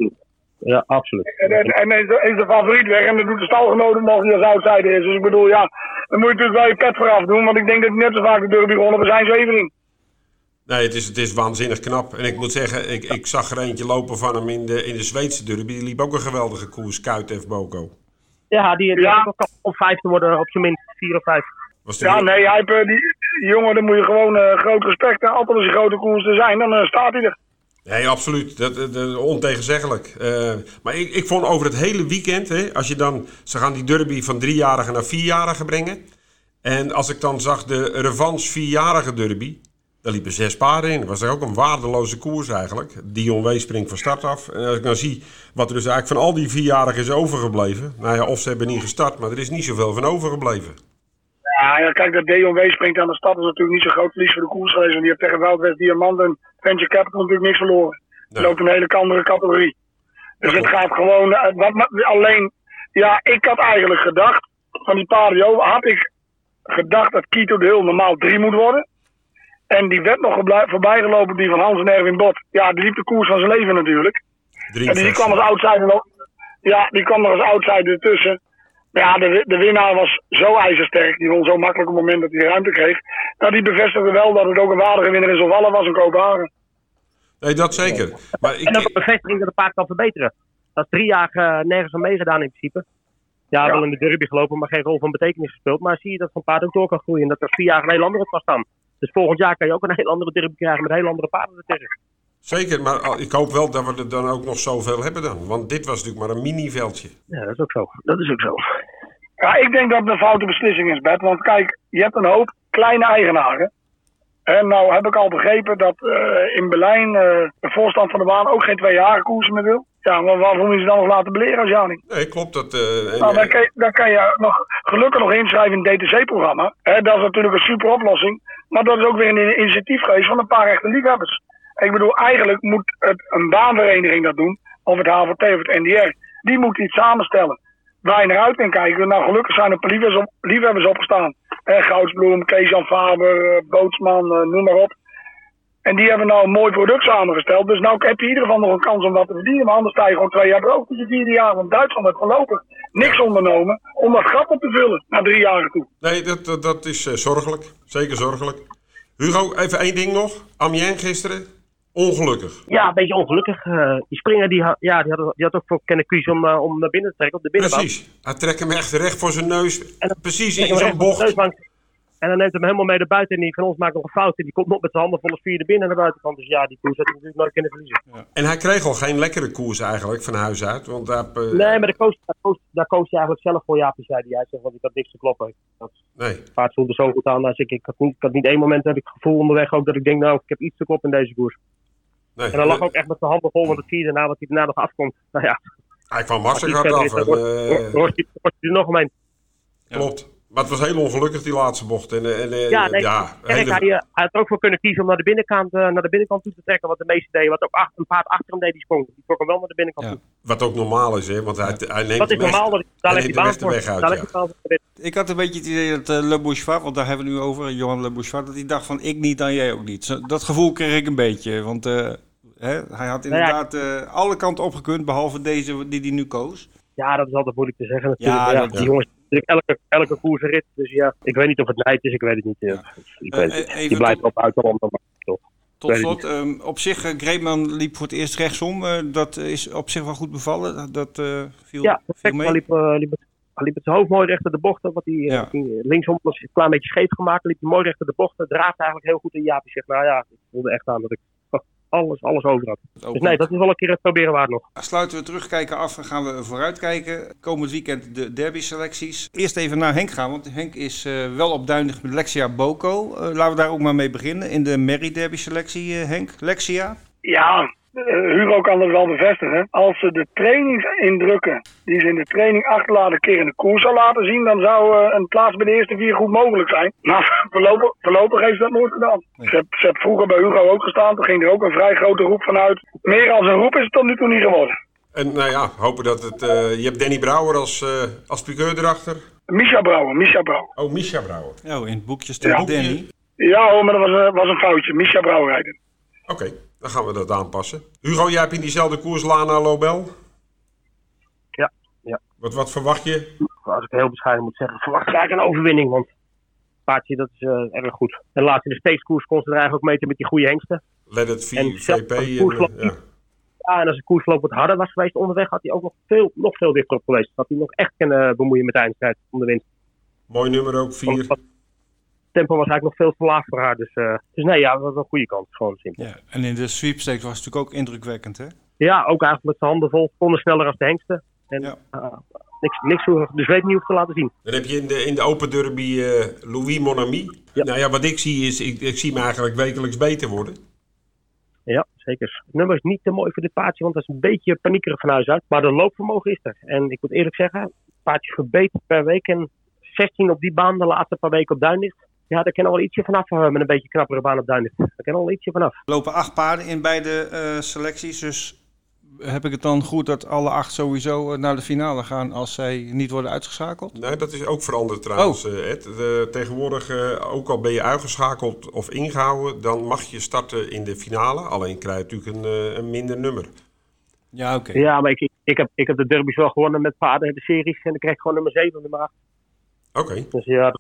Ja, absoluut. En, en, en is, de, is de favoriet weg en dan doet de stalgenoten nog die als outsider is. Dus ik bedoel, ja, dan moet je natuurlijk wel je pet vooraf doen. Want ik denk dat hij net zo vaak de derby gewonnen. We zijn zo in. Nee, het is, het is waanzinnig knap. En ik moet zeggen, ik, ik zag er eentje lopen van hem in de, in de Zweedse derby. Die liep ook een geweldige koers, Kuit F. Boko. Ja, die, die Ja. ook al op vijf te worden, op zijn minst vier of vijf. Ja, nee, hij heeft, eh, die, die jongen, daar moet je gewoon eh, groot respect aan. Altijd als hij grote koers te zijn, dan eh, staat hij er. Nee, absoluut. Dat, dat, ontegenzeggelijk. Eh, maar ik, ik vond over het hele weekend, hè, als je dan, ze gaan die derby van driejarigen naar vierjarigen brengen. En als ik dan zag de revanche vierjarige derby, daar liepen zes paarden in. Dat was ook een waardeloze koers eigenlijk. Dion W springt van start af. En als ik dan zie wat er dus eigenlijk van al die vierjarigen is overgebleven. Nou ja, of ze hebben niet gestart, maar er is niet zoveel van overgebleven. Ja, kijk, dat Deon W springt aan de stad is natuurlijk niet zo'n groot verlies voor de koers geweest. Want die heeft tegen Woudwest Diamant en Venture Capital natuurlijk niks verloren. Nee. loopt een hele andere categorie. Dus het gaat gewoon. eh, Wat, alleen, ja, ik had eigenlijk gedacht. Van die over had ik gedacht dat Kito de Hul normaal drie moet worden. En die werd nog geblij- voorbijgelopen, die van Hans en Erwin Bot. Ja, die liep de koers van zijn leven natuurlijk. En die kwam als outsider nog. Ja, die kwam er als outsider ertussen. Maar ja, de, de winnaar was zo ijzersterk. Die won zo makkelijk op het moment dat hij ruimte kreeg. Nou, die bevestigde wel dat het ook een waardige winnaar in Zolvallen was in Kopenhagen. Nee, dat zeker. Maar ik, En ook een bevestiging dat het paard kan verbeteren. Dat is drie jaar eh, nergens aan meegedaan in principe. Ja, Ja. wel in de derby gelopen, maar geen rol van betekenis gespeeld. Maar zie je dat zo'n paard ook door kan groeien. En dat er vier jaar een heel andere kan staan. Dus volgend jaar kan je ook een heel andere derby krijgen met heel andere paarden ertussen. Zeker, maar ik hoop wel dat we er dan ook nog zoveel hebben dan. Want dit was natuurlijk maar een mini-veldje. Ja, dat is ook zo. Dat is ook zo. Ja, ik denk dat het een foute beslissing is, Bert. Want kijk, je hebt een hoop kleine eigenaren. En nou heb ik al begrepen dat eh, in Berlijn eh, de voorstand van de baan ook geen twee jaren koersen meer wil. Ja, maar waarom moet je ze dan nog laten beleren als niet? Nee, klopt. Dat, en- Nou, dan kan, je, dan kan je nog, gelukkig nog inschrijven in het DTC-programma. Dat is natuurlijk een super oplossing. Maar dat is ook weer een initiatief geweest van een paar echte liefhebbers. Ik bedoel, eigenlijk moet het een baanvereniging dat doen. Of het HVT of het NDR. Die moet iets samenstellen. Waar naar uit kijken. Nou, gelukkig zijn er liefhebbers, op, liefhebbers opgestaan. Hè, Goudsbloem, Kees-Jan Faber, eh, Bootsman, eh, noem maar op. En die hebben nou een mooi product samengesteld. Dus nou heb je in ieder geval nog een kans om wat te verdienen. Maar anders sta je gewoon twee jaar brood. Dus je vierde jaar. Want Duitsland heeft voorlopig niks ondernomen om dat gat op te vullen. Na drie jaren toe. nee, dat, dat, dat is eh, zorgelijk. Zeker zorgelijk. Hugo, even één ding nog. Amiens gisteren. Ongelukkig. Ja, een beetje ongelukkig. Eh, die springer die had, ja, die had, die had ook voor kunnen kiezen om, eh, om naar binnen te trekken op de binnenbaan. Precies. Hij trekt hem echt recht voor zijn neus. En dan- Precies in de bocht. neusbank. En dan neemt hem helemaal mee naar buiten. En die van ons maakt nog een fout. En die komt nog met zijn handen vol vierde binnen naar de buitenkant. Dus ja, die koers had hij natuurlijk nooit kunnen verliezen. En hij kreeg al geen lekkere koers eigenlijk van huis uit. Want hij heeft, eh, Nee, maar daar koos, daar, koos, daar koos hij eigenlijk zelf voor. Ja, zei hij. Hij zegt, want ik had niks te kloppen. Dat nee. paard voelde zo goed aan. Als ik, ik, had niet, ik had niet één moment heb ik het gevoel onderweg ook dat ik denk, nou, ik heb iets te kloppen in deze koers. Nee. En dan lag ook echt met zijn handen vol. Want het vierde na wat hij daarna nog afkomt. Nou ja, Hij kwam hartstikke hard af. dan En, wordt eh, hij er nog omheen. klopt. Maar het was heel ongelukkig die laatste bocht. En, eh, en, eh, Ja, nee, ja, Kijk, hele- hij, hij had er ook voor kunnen kiezen om naar de binnenkant, eh, naar de binnenkant toe te trekken. Wat de meeste deden. Wat ook achter, een paard achter hem deed, die sprong. Die trok hem wel naar de binnenkant Ja. toe. Wat ook normaal is, hè? Want hij, hij neemt Dat is echt- normaal. Dat, daar hij echt de weg uit, ja. Ik had een beetje het idee dat Le Bourgeois, want daar hebben we nu over, Johan Le Bourgeois, dat hij dacht van ik niet, dan jij ook niet. Zo- Dat gevoel kreeg ik een beetje, want eh, hè, hij had Nou ja. inderdaad eh, alle kanten opgekund, behalve deze die hij nu koos. Ja, dat is altijd moeilijk te zeggen natuurlijk. Ja, die jongens natuurlijk elke, elke koers een rit. Dus ja, ik weet niet of het nijd is, ik weet het niet. Ja. Ik weet het. Eh, even Die blijft op buitenland, maar toch. Tot slot, ehm, op zich, uh, Greepman liep voor het eerst rechtsom. eh, dat is op zich wel goed bevallen. Dat, eh, viel, Ja, viel perfect. Hij liep, eh, liep, het- liep het hoofd mooi recht door de bochten. Wat hij, eh, Ja. linksom was een klein beetje scheef gemaakt. Liep hij mooi recht door de bochten. Draafde eigenlijk heel goed. En Jaapie zegt, nou ja, ik voelde echt aan dat ik alles, alles over had. Dus nee, dat is wel een keer het proberen waard nog. Sluiten we terugkijken af en gaan we vooruitkijken. Komend weekend de derby-selecties. Eerst even naar Henk gaan, want Henk is eh, wel opduindig met Lexia Boko. Eh, laten we daar ook maar mee beginnen. In de Merry Derby-selectie, eh, Henk. Lexia? Ja, Hugo kan dat wel bevestigen. Als ze de trainingsindrukken die ze in de training achterlaten een keer in de koers zou laten zien, dan zou eh, een plaats bij de eerste vier goed mogelijk zijn. [LAUGHS] Maar voorlopig, voorlopig heeft ze dat nooit gedaan. Ze, heb- ze heeft vroeger bij Hugo ook gestaan, toen ging er ook een vrij grote roep vanuit. Meer als een roep is het tot nu toe niet geworden. En nou ja, hopen dat het... eh, je hebt Danny Brouwer als, eh als piqueur erachter. Misha Brouwer, Misha Brouwer. Oh, Misha Brouwer. Oh, in het boekje staat Ja. Danny. Ja hoor, maar dat was, een- was een foutje. Misha Brouwer het. Oké, dan gaan we dat aanpassen. Hugo, jij hebt in diezelfde koers Lana Lobel. Ja, ja. Wat, wat verwacht je? Als ik heel bescheiden moet zeggen, verwacht ik eigenlijk een overwinning. Want paardje, dat is eh, erg goed. En laatst in de steekskoers kon ze er eigenlijk ook meten met die goede hengsten. Let het v, En zelf VP. En, eh, ja. Ja, en als de koersloop wat harder was geweest onderweg, had hij ook nog veel, nog veel dichter op geweest. Had hij nog echt kunnen bemoeien met de eindstrijd om de winst. Mooi nummer ook, 4. Tempo was eigenlijk nog veel te laag voor haar. Dus, eh, dus nee, ja, dat was een goede kans. Gewoon simpel. Ja, en in de sweepstakes was het natuurlijk ook indrukwekkend, hè? Ja, ook eigenlijk met zijn handen vol. Konden sneller als de hengsten. En Ja. eh, niks, niks voor de zweep niet hoeft te laten zien. Dan heb je in de, in de Open Derby eh, Louis Monami. Ja. Nou ja, wat ik zie is, ik, ik zie me eigenlijk wekelijks beter worden. Ja, zeker. Het nummer is niet te mooi voor dit paardje, want dat is een beetje paniekerig van huis uit. Maar de loopvermogen is er. En ik moet eerlijk zeggen, het paardje verbetert per week. En 16 op die baan, de laatste paar weken op Duinlicht. Ja, daar kan al wel ietsje vanaf eh, met een beetje knappere baan op Duinlicht. Daar kan al wel ietsje vanaf. Er lopen acht paarden in beide eh, selecties. Dus heb ik het dan goed dat alle acht sowieso eh, naar de finale gaan als zij niet worden uitgeschakeld? Nee, dat is ook veranderd trouwens, Oh. Ed. De- tegenwoordig, ook al ben je uitgeschakeld of ingehouden, dan mag je starten in de finale. Alleen krijg je natuurlijk een, eh, een minder nummer. Ja, oké. Ja, maar ik, ik, heb, ik heb de derby's wel gewonnen met paarden in de series. En dan krijg ik gewoon nummer 7 nummer 8. Oké, Dus ja,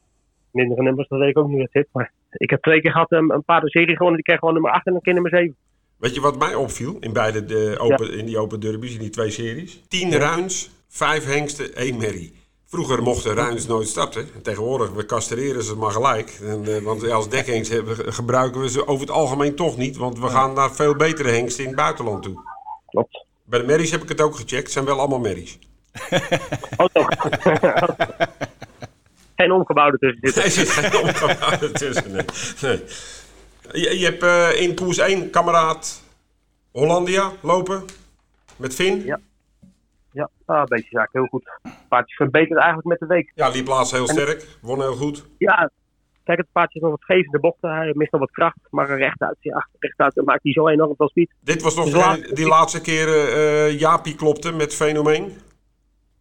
mindere nummers, dat weet ik ook niet wat zit. Maar ik heb twee keer gehad een, een paardenserie gewonnen. Die kreeg gewoon nummer 8 en een keer nummer 7. weet je wat mij opviel in, beide de open, in die Open Derbies, in die twee series? Tien ruins, vijf hengsten, één merrie. Vroeger mochten ruins nooit starten. En tegenwoordig, we castreren ze maar gelijk. En, eh, want als dekhengst hebben, gebruiken we ze over het algemeen toch niet. Want we gaan naar veel betere hengsten in het buitenland toe. Klopt. Bij de merries heb ik het ook gecheckt. Het zijn wel allemaal merries. Oh, toch? [LAUGHS] [LAUGHS] Geen omgebouwde tussen zitten. Er zit geen omgebouwde tussen. Nee. nee. Je, je hebt eh, in koers 1 kameraad Hollandia lopen. Met Finn. Ja. Ja, ah, een beetje zaak, heel goed. Paardje verbetert eigenlijk met de week. Ja, liep laatst heel sterk. Won heel goed. Ja, kijk, het paardje is nog wat geef in de bochten. Hij mist nog wat kracht. Maar rechtuit, ja, rechtuit maakt hij zo enorm veel speed. Dit was nog Dus die laatste keer eh Jaapie klopte met Fenomeen.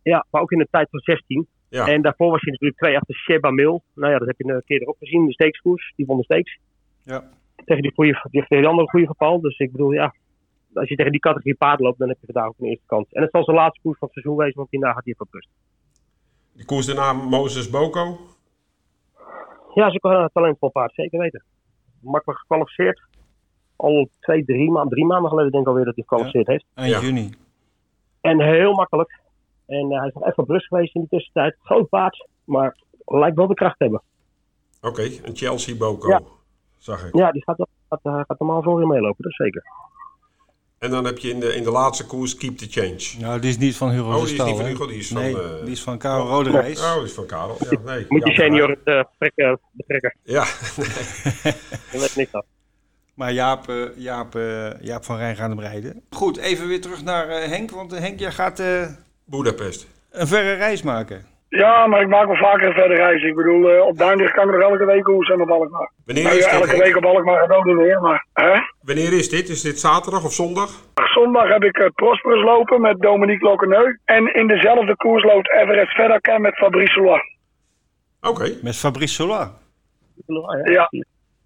Ja, maar ook in de tijd van 16. Ja. En daarvoor was hij natuurlijk twee achter Sheba Mil. Nou ja, dat heb je een keer erop gezien. De steekskoers, die won de steeks. Ja. Tegen die, goede, die, tegen die andere goede geval. Dus ik bedoel, ja, als je tegen die categorie paard loopt, dan heb je vandaag ook een eerste kans. En het zal zijn laatste koers van het seizoen wezen, want hierna gaat hij even op rust. Die koers daarna Moses Boko. Ja, ze ook een talentvol paard, zeker weten. Makkelijk gekwalificeerd. Al twee, drie, maanden, drie maanden geleden denk ik alweer dat hij gekwalificeerd heeft. Eind Ja. juni. En heel makkelijk. En eh, hij is nog even op rust geweest in de tussentijd. Groot paard, maar lijkt wel de kracht te hebben. Oké, een Chelsea Boko. Ja. Zag ik. Ja, die gaat, gaat, eh, gaat normaal voor je meelopen, dat is zeker. En dan heb je in de, in de laatste koers Keep the Change. Nou, die is niet van Hugo Oh, die is Stal, niet van? Hugo, die is van, Nee, eh, die is van Karel Roderijs. Oh, die is van Karel. Ja, nee. Moet je senior het uh, betrekken, betrekken. Ja, [LAUGHS] Dat weet niks af. Maar Jaap, eh, Jaap, eh, Jaap van Rijn gaat hem rijden. Goed, even weer terug naar Henk. Want Henk, jij gaat Budapest. een verre reis maken. Ja, maar ik maak wel vaker een verder reis. Ik bedoel, eh, op Duinlicht kan ik nog elke week koersen op Alkmaar. Wanneer Nou is ja, dit? elke week op Alkmaar gaat ook niet meer, maar... Hè? Wanneer is dit? Is dit zaterdag of zondag? Zondag heb ik eh, Prosperus lopen met Dominique Lockeneu. En in dezelfde koers loopt Everest Verdaker met Fabrice Soulois. Oké. Met Fabrice Sola. Ja.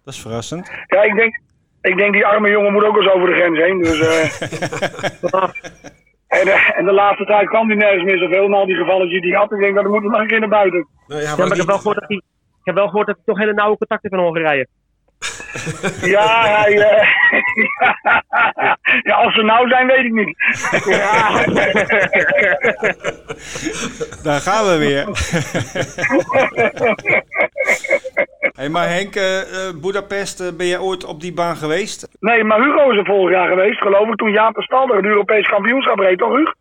Dat is verrassend. Ja, ik denk, ik denk die arme jongen moet ook eens over de grens heen. Dus, eh, [LAUGHS] En, eh, en de laatste tijd kwam hij nergens meer zoveel. Na al die gevallen die hij had. Ik denk dat we moeten nog een keer naar buiten. Nou ja, maar ik heb, wel gehoord dat hij, ik heb wel gehoord dat hij toch hele nauwe contacten heeft in Hongarije. Ja, hij, ja, als ze nou zijn, weet ik niet. Ja. Daar gaan we weer. hey, maar Henk, eh eh, Budapest, eh, ben jij ooit op die baan geweest? Nee, maar Hugo is er vorig jaar geweest, geloof ik. Toen Jaap de Stalder het Europees kampioenschap reed, toch Hugo?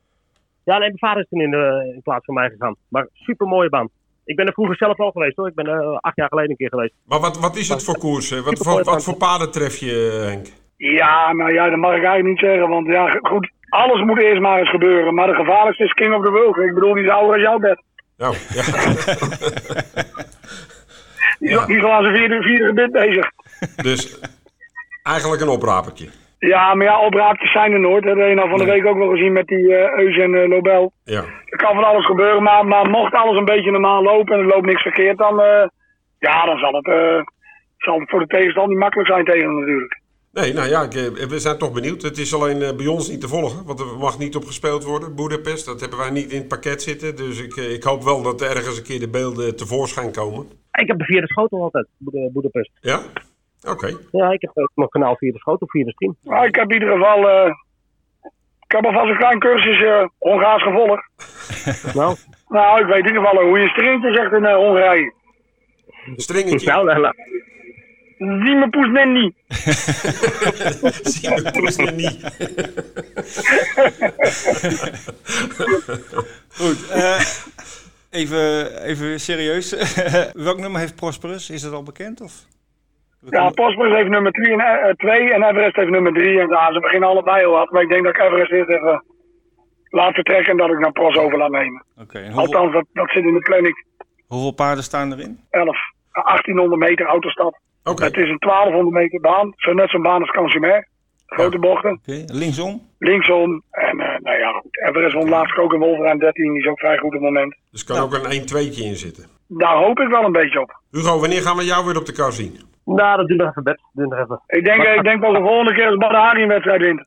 Ja, nee, mijn vader is toen in, de, in plaats van mij gegaan. Maar super mooie baan. Ik ben er vroeger zelf al geweest hoor. Ik ben er acht jaar geleden een keer geweest. Maar wat, wat is het voor koers? hè? Wat, voor, wat voor paden tref je, eh, Henk? Ja, nou ja, dat mag ik eigenlijk niet zeggen. Want ja, goed, alles moet eerst maar eens gebeuren. Maar de gevaarlijkste is King of the World. Ik bedoel, die is ouder als jouw bed. Nou, ja. Die, Ja. die is al aan zijn vierde, vierde gebit bezig. Dus eigenlijk een oprapertje. Ja, maar ja, opraapjes zijn er nooit. Dat heb je nou van de week ook wel gezien met die eh Eus en eh, Lobel. Ja. Er kan van alles gebeuren, maar, maar mocht alles een beetje normaal lopen en er loopt niks verkeerd, dan, eh, ja, dan zal het, eh, zal het voor de tegenstander niet makkelijk zijn tegen hem natuurlijk. Nee, nou ja, ik, we zijn toch benieuwd. Het is alleen bij ons niet te volgen, want er mag niet op gespeeld worden. Boedapest, dat hebben wij niet in het pakket zitten. Dus ik, ik hoop wel dat er ergens een keer de beelden tevoorschijn komen. Ik heb de vierde schotel altijd, Boedapest. Ja? Oké. Ja, ik heb ook mijn kanaal vierde schotel, vierde stream. Maar ik heb in ieder geval, eh, ik heb alvast een klein cursus eh Hongaars gevolgd. [LAUGHS] Nou, Nou, ik weet in ieder geval hoe je een strintje zegt in eh, Hongarije. Stringetje. nou, nou, nou. Zie me poes net niet. [LAUGHS] Zie je poes nog niet. [LAUGHS] Goed, eh, even, even serieus. Welk nummer heeft Prosperus? Is dat al bekend? Of? Ja, Prosperus heeft nummer 2 en, twee en Everest heeft nummer 3. En ja, ze beginnen allebei heel hard. Maar ik denk dat ik Everest eerst even laat vertrekken en dat ik naar Pros over laat nemen. Oké, hoeveel, Althans, dat, dat zit in de planning. hoeveel paarden staan erin? 11, 1800 meter autostad. Oké. Het is een 1200 meter baan. Zo net zo'n baan als Cansumer. Grote bochten. Oké, linksom? Linksom. En eh, nou ja, goed. Everest won laatst ook een Wolverine 13. Die is ook vrij goed op het moment. Dus kan ook een 1-2'tje in zitten. Daar hoop ik wel een beetje op. Hugo, wanneer gaan we jou weer op de kar zien? Nou, dat doen we even bed. Doen we even. Ik denk, ik denk wel de volgende keer als Badahari een wedstrijd wint.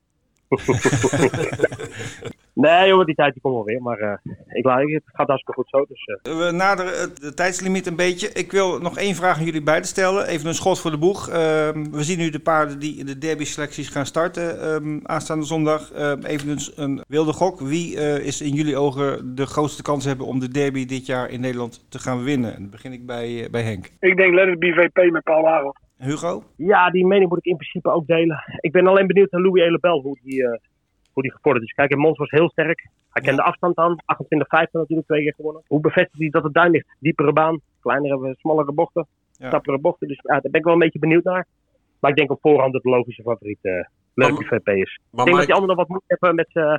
[LAUGHS] Nee, joh, die tijd die komt wel weer. Maar eh, ik, laat- het gaat hartstikke goed zo. Dus, eh, We naderen het de tijdslimiet een beetje. Ik wil nog één vraag aan jullie beiden stellen. Even een schot voor de boeg. Ehm, we zien nu de paarden die in de derby-selecties gaan starten ehm, aanstaande zondag. Ehm, even een, een wilde gok. Wie eh, is in jullie ogen de grootste kans hebben om de derby dit jaar in Nederland te gaan winnen? En dan begin ik bij, eh, bij Henk. Ik denk Let It Be VP met Paul Harold. Hugo? ja, die mening moet ik in principe ook delen. Ik ben alleen benieuwd naar Louis Elebel, hoe die, eh, hoe die gevorderd is. Kijk, in Mons was heel sterk. Hij kende de afstand aan. 28-50 natuurlijk twee keer gewonnen. Hoe bevestigt hij dat het duin ligt? Diepere baan, kleinere, snabbere bochten, Ja. stappere bochten. Dus ja, daar ben ik wel een beetje benieuwd naar. Maar ik denk op voorhand dat de logische favoriet uh, Lerky VP is. Maar ik denk dat Mike, die anderen nog wat moeite hebben met, eh,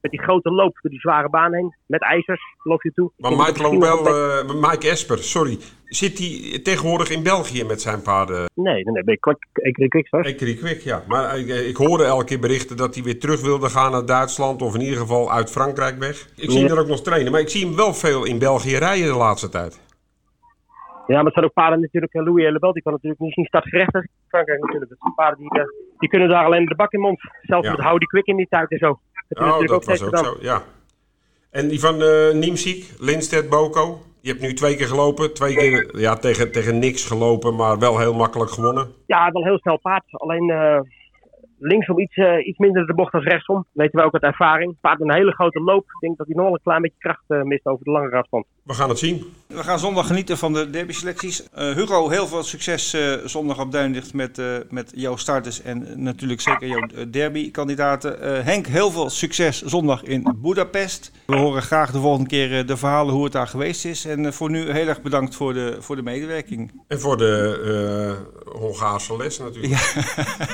met die grote loop door die zware baan heen. Met ijzers, loop je toe. maar Mike nog- eh, Mike Esper, sorry. Zit hij tegenwoordig in België met zijn paarden? Nee, nee, nee. Ben ik kwik, ik, ik, ik, hoor. Ekkerie Kwik, ja. Maar ik, ik hoorde elke keer berichten dat hij weer terug wilde gaan naar Duitsland. Of in ieder geval uit Frankrijk weg. Ik zie hem er ook nog trainen. Maar ik zie hem wel veel in België rijden de laatste tijd. Ja, maar het zijn ook paarden natuurlijk. eh, Louis Elebel, die kan natuurlijk niet zien in Frankrijk natuurlijk. Dat zijn paarden die, eh, die kunnen daar alleen de bak in mond. Zelfs Ja. met Houdi Quick in die tijd en zo. Dat is Oh, natuurlijk dat ook was ook zo, ja. En die van uh, Niemziek, Lindstedt Boko. Je hebt nu twee keer gelopen. Twee keer ja, tegen, tegen niks gelopen, maar wel heel makkelijk gewonnen. Ja, wel heel snel paard. Alleen eh, linksom iets, eh, iets minder de bocht als rechtsom. Weten we ook uit ervaring. Paard met een hele grote loop. Ik denk dat hij nog een klein beetje kracht eh, mist over de lange afstand. We gaan het zien. We gaan zondag genieten van de derby-selecties. Eh, Hugo, heel veel succes eh, zondag op Duinlicht met, eh, met jouw starters en natuurlijk zeker jouw derby-kandidaten. Eh, Henk, heel veel succes zondag in Budapest. We horen graag de volgende keer de verhalen hoe het daar geweest is. En voor nu heel erg bedankt voor de, voor de medewerking. En voor de uh, Hongaarse les natuurlijk. Ja.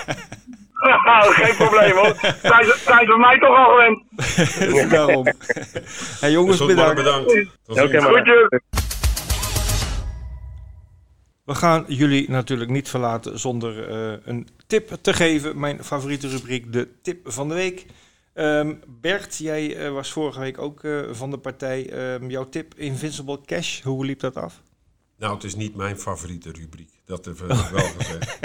[LAUGHS] [LAUGHS] [LAUGHS] Geen probleem hoor. Zijn ze, zijn ze mij toch al gewend? [LAUGHS] Daarom. hey, jongens, Dus bedankt. bedankt. Tot Goedje. We gaan jullie natuurlijk niet verlaten zonder eh, een tip te geven. Mijn favoriete rubriek, de tip van de week. Ehm, Bert, jij eh, was vorige week ook eh, van de partij. Ehm, jouw tip, Invincible Cash, hoe liep dat af? Nou, het is niet mijn favoriete rubriek. Dat heb ik [LAUGHS] wel gezegd.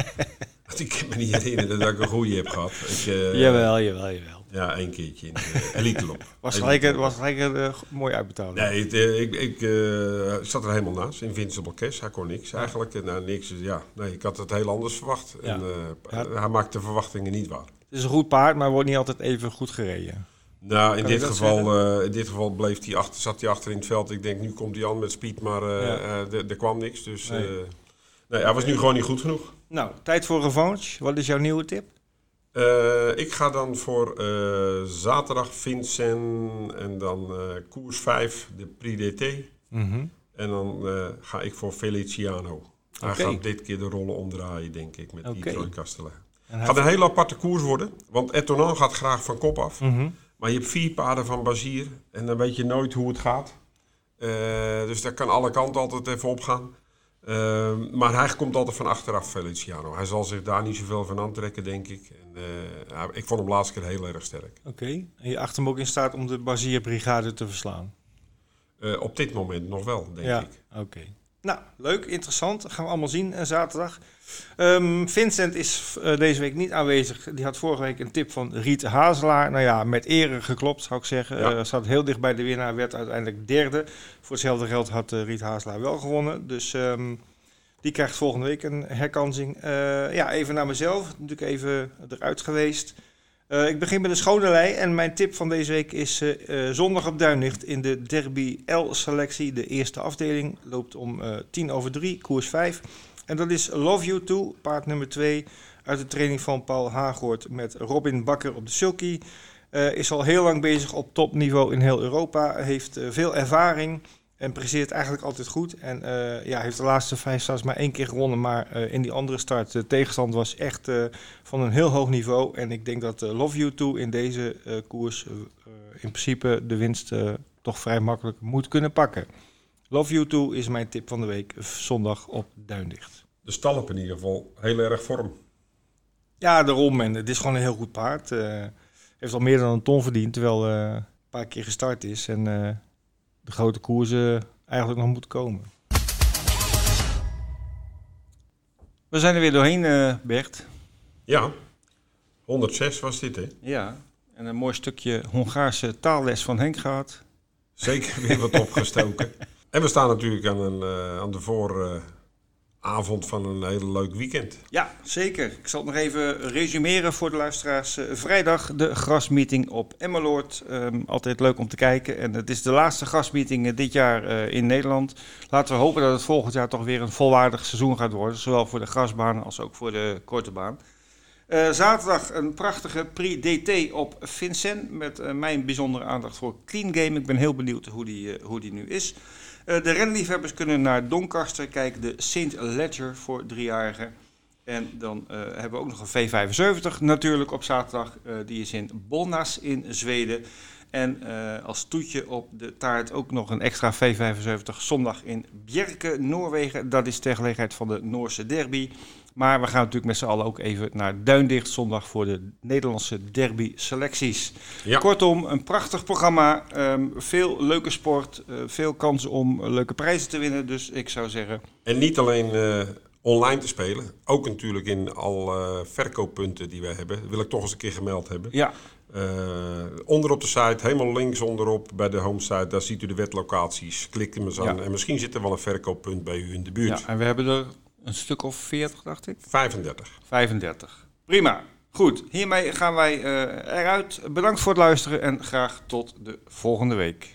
Want ik kan me niet herinneren dat ik een goede heb gehad. Ik, eh, Jawel, jawel, jawel. Ja, één keertje in de elite loop. Was gelijk, loop. was gelijk uh, mooi uitbetaald. Nee, het, eh, ik, ik eh, zat er helemaal naast. Invincible Cash, hij kon niks eigenlijk. En, nou, niks, ja, nee, ik had het heel anders verwacht. Ja. En, eh, Ja. Hij maakt de verwachtingen niet waar. Het is een goed paard, maar wordt niet altijd even goed gereden. Nou, in Kan dit, geval, eh, in dit geval bleef hij achter, zat hij achter in het veld. Ik denk, nu komt hij aan met speed, maar eh, Ja. eh, er- kwam niks. Dus Nee. nee. nee, hij was nu gewoon niet goed genoeg. Nou, tijd voor revanche. Wat is jouw nieuwe tip? Eh, ik ga dan voor eh, zaterdag Vincent en dan eh, koers 5, de Prix DT. Mhm. En dan ga ik voor Feliciano. Hij gaat dit keer de rollen omdraaien, denk ik, met die Troy Castellan. En Het gaat een hele aparte koers worden, want Etonan gaat graag van kop af. Mhm. Maar je hebt vier paarden van Bazier en dan weet je nooit hoe het gaat. Dus daar kan alle kanten altijd even op gaan. Eh, maar hij komt altijd van achteraf, Feliciano. Hij zal zich daar niet zoveel van aantrekken, denk ik. En, eh, ik vond hem laatste keer heel erg sterk. Oké. En je acht hem ook in staat om de Bazier-brigade te verslaan? Eh, op dit moment nog wel, denk ja, ik. oké. Nou, leuk, interessant. Dat gaan we allemaal zien eh, zaterdag. Ehm, Vincent is eh, deze week niet aanwezig. Die had vorige week een tip van Riet Hazelaar. Nou ja, met ere geklopt, zou ik zeggen. Ja. Zat heel dicht bij de winnaar, werd uiteindelijk derde. Voor hetzelfde geld had Riet Hazelaar wel gewonnen. Dus ehm, die krijgt volgende week een herkansing. Ja, even naar mezelf. Natuurlijk even eruit geweest. Eh, ik begin met de schone lei en mijn tip van deze week is eh, eh, zondag op Duinlicht in de Derby L-selectie. De eerste afdeling loopt om eh, tien over drie, koers 5. En dat is Love You Too, paard nummer 2 uit de training van Paul Hagoort met Robin Bakker op de sulky. Is al heel lang bezig op topniveau in heel Europa, heeft veel ervaring en presteert eigenlijk altijd goed. En eh, ja, heeft de laatste vijf starts maar één keer gewonnen, maar eh, in die andere start de tegenstand was echt eh, van een heel hoog niveau. En ik denk dat Love You Too in deze koers in principe de winst toch vrij makkelijk moet kunnen pakken. Love You Too is mijn tip van de week, zondag op Duindicht. De stalp in ieder geval heel erg vorm. Ja, daarom. En het is gewoon een heel goed paard. Heeft al meer dan een ton verdiend, terwijl een paar keer gestart is. En de grote koersen eigenlijk nog moeten komen. We zijn er weer doorheen, eh, Bert. Ja, 106 was dit, hè? Ja, en een mooi stukje Hongaarse taalles van Henk gehad. Zeker weer wat opgestoken. [LAUGHS] En we staan natuurlijk aan, een, eh, aan de vooravond van een heel leuk weekend. Ja, zeker. Ik zal het nog even resumeren voor de luisteraars. Eh, vrijdag de grasmeeting op Emmeloord. Ehm, altijd leuk om te kijken. En het is de laatste grasmeeting eh, dit jaar eh, in Nederland. Laten we hopen dat het volgend jaar toch weer een volwaardig seizoen gaat worden. Zowel voor de grasbaan als ook voor de korte baan. Eh, zaterdag een prachtige Prix DT op Vincent. Met eh, mijn bijzondere aandacht voor Clean Game. Ik ben heel benieuwd hoe die, eh, hoe die nu is. De renliefhebbers kunnen naar Doncaster kijken. De St. Ledger voor driejarigen. En dan hebben we ook nog een V75 natuurlijk op zaterdag. Die is in Bolnas in Zweden. En als toetje op de taart ook nog een extra V75 zondag in Bjerke, Noorwegen. Dat is ter gelegenheid van de Noorse derby. Maar we gaan natuurlijk met z'n allen ook even naar Duindicht zondag voor de Nederlandse derby selecties. Ja. Kortom, een prachtig programma. ehm, veel leuke sport. eh, veel kansen om leuke prijzen te winnen. Dus ik zou zeggen, En niet alleen eh, online te spelen, ook natuurlijk in al eh, verkooppunten die we hebben. Dat wil ik toch eens een keer gemeld hebben. ja, Eh, onder op de site, helemaal links onderop bij de homesite, daar ziet u de wetlocaties. Klik hem eens aan Ja. en misschien zit er wel een verkooppunt bij u in de buurt. ja, en we hebben er een stuk of 40, dacht ik? 35. 35. Prima. Goed, hiermee gaan wij eh, eruit. Bedankt voor het luisteren en graag tot de volgende week.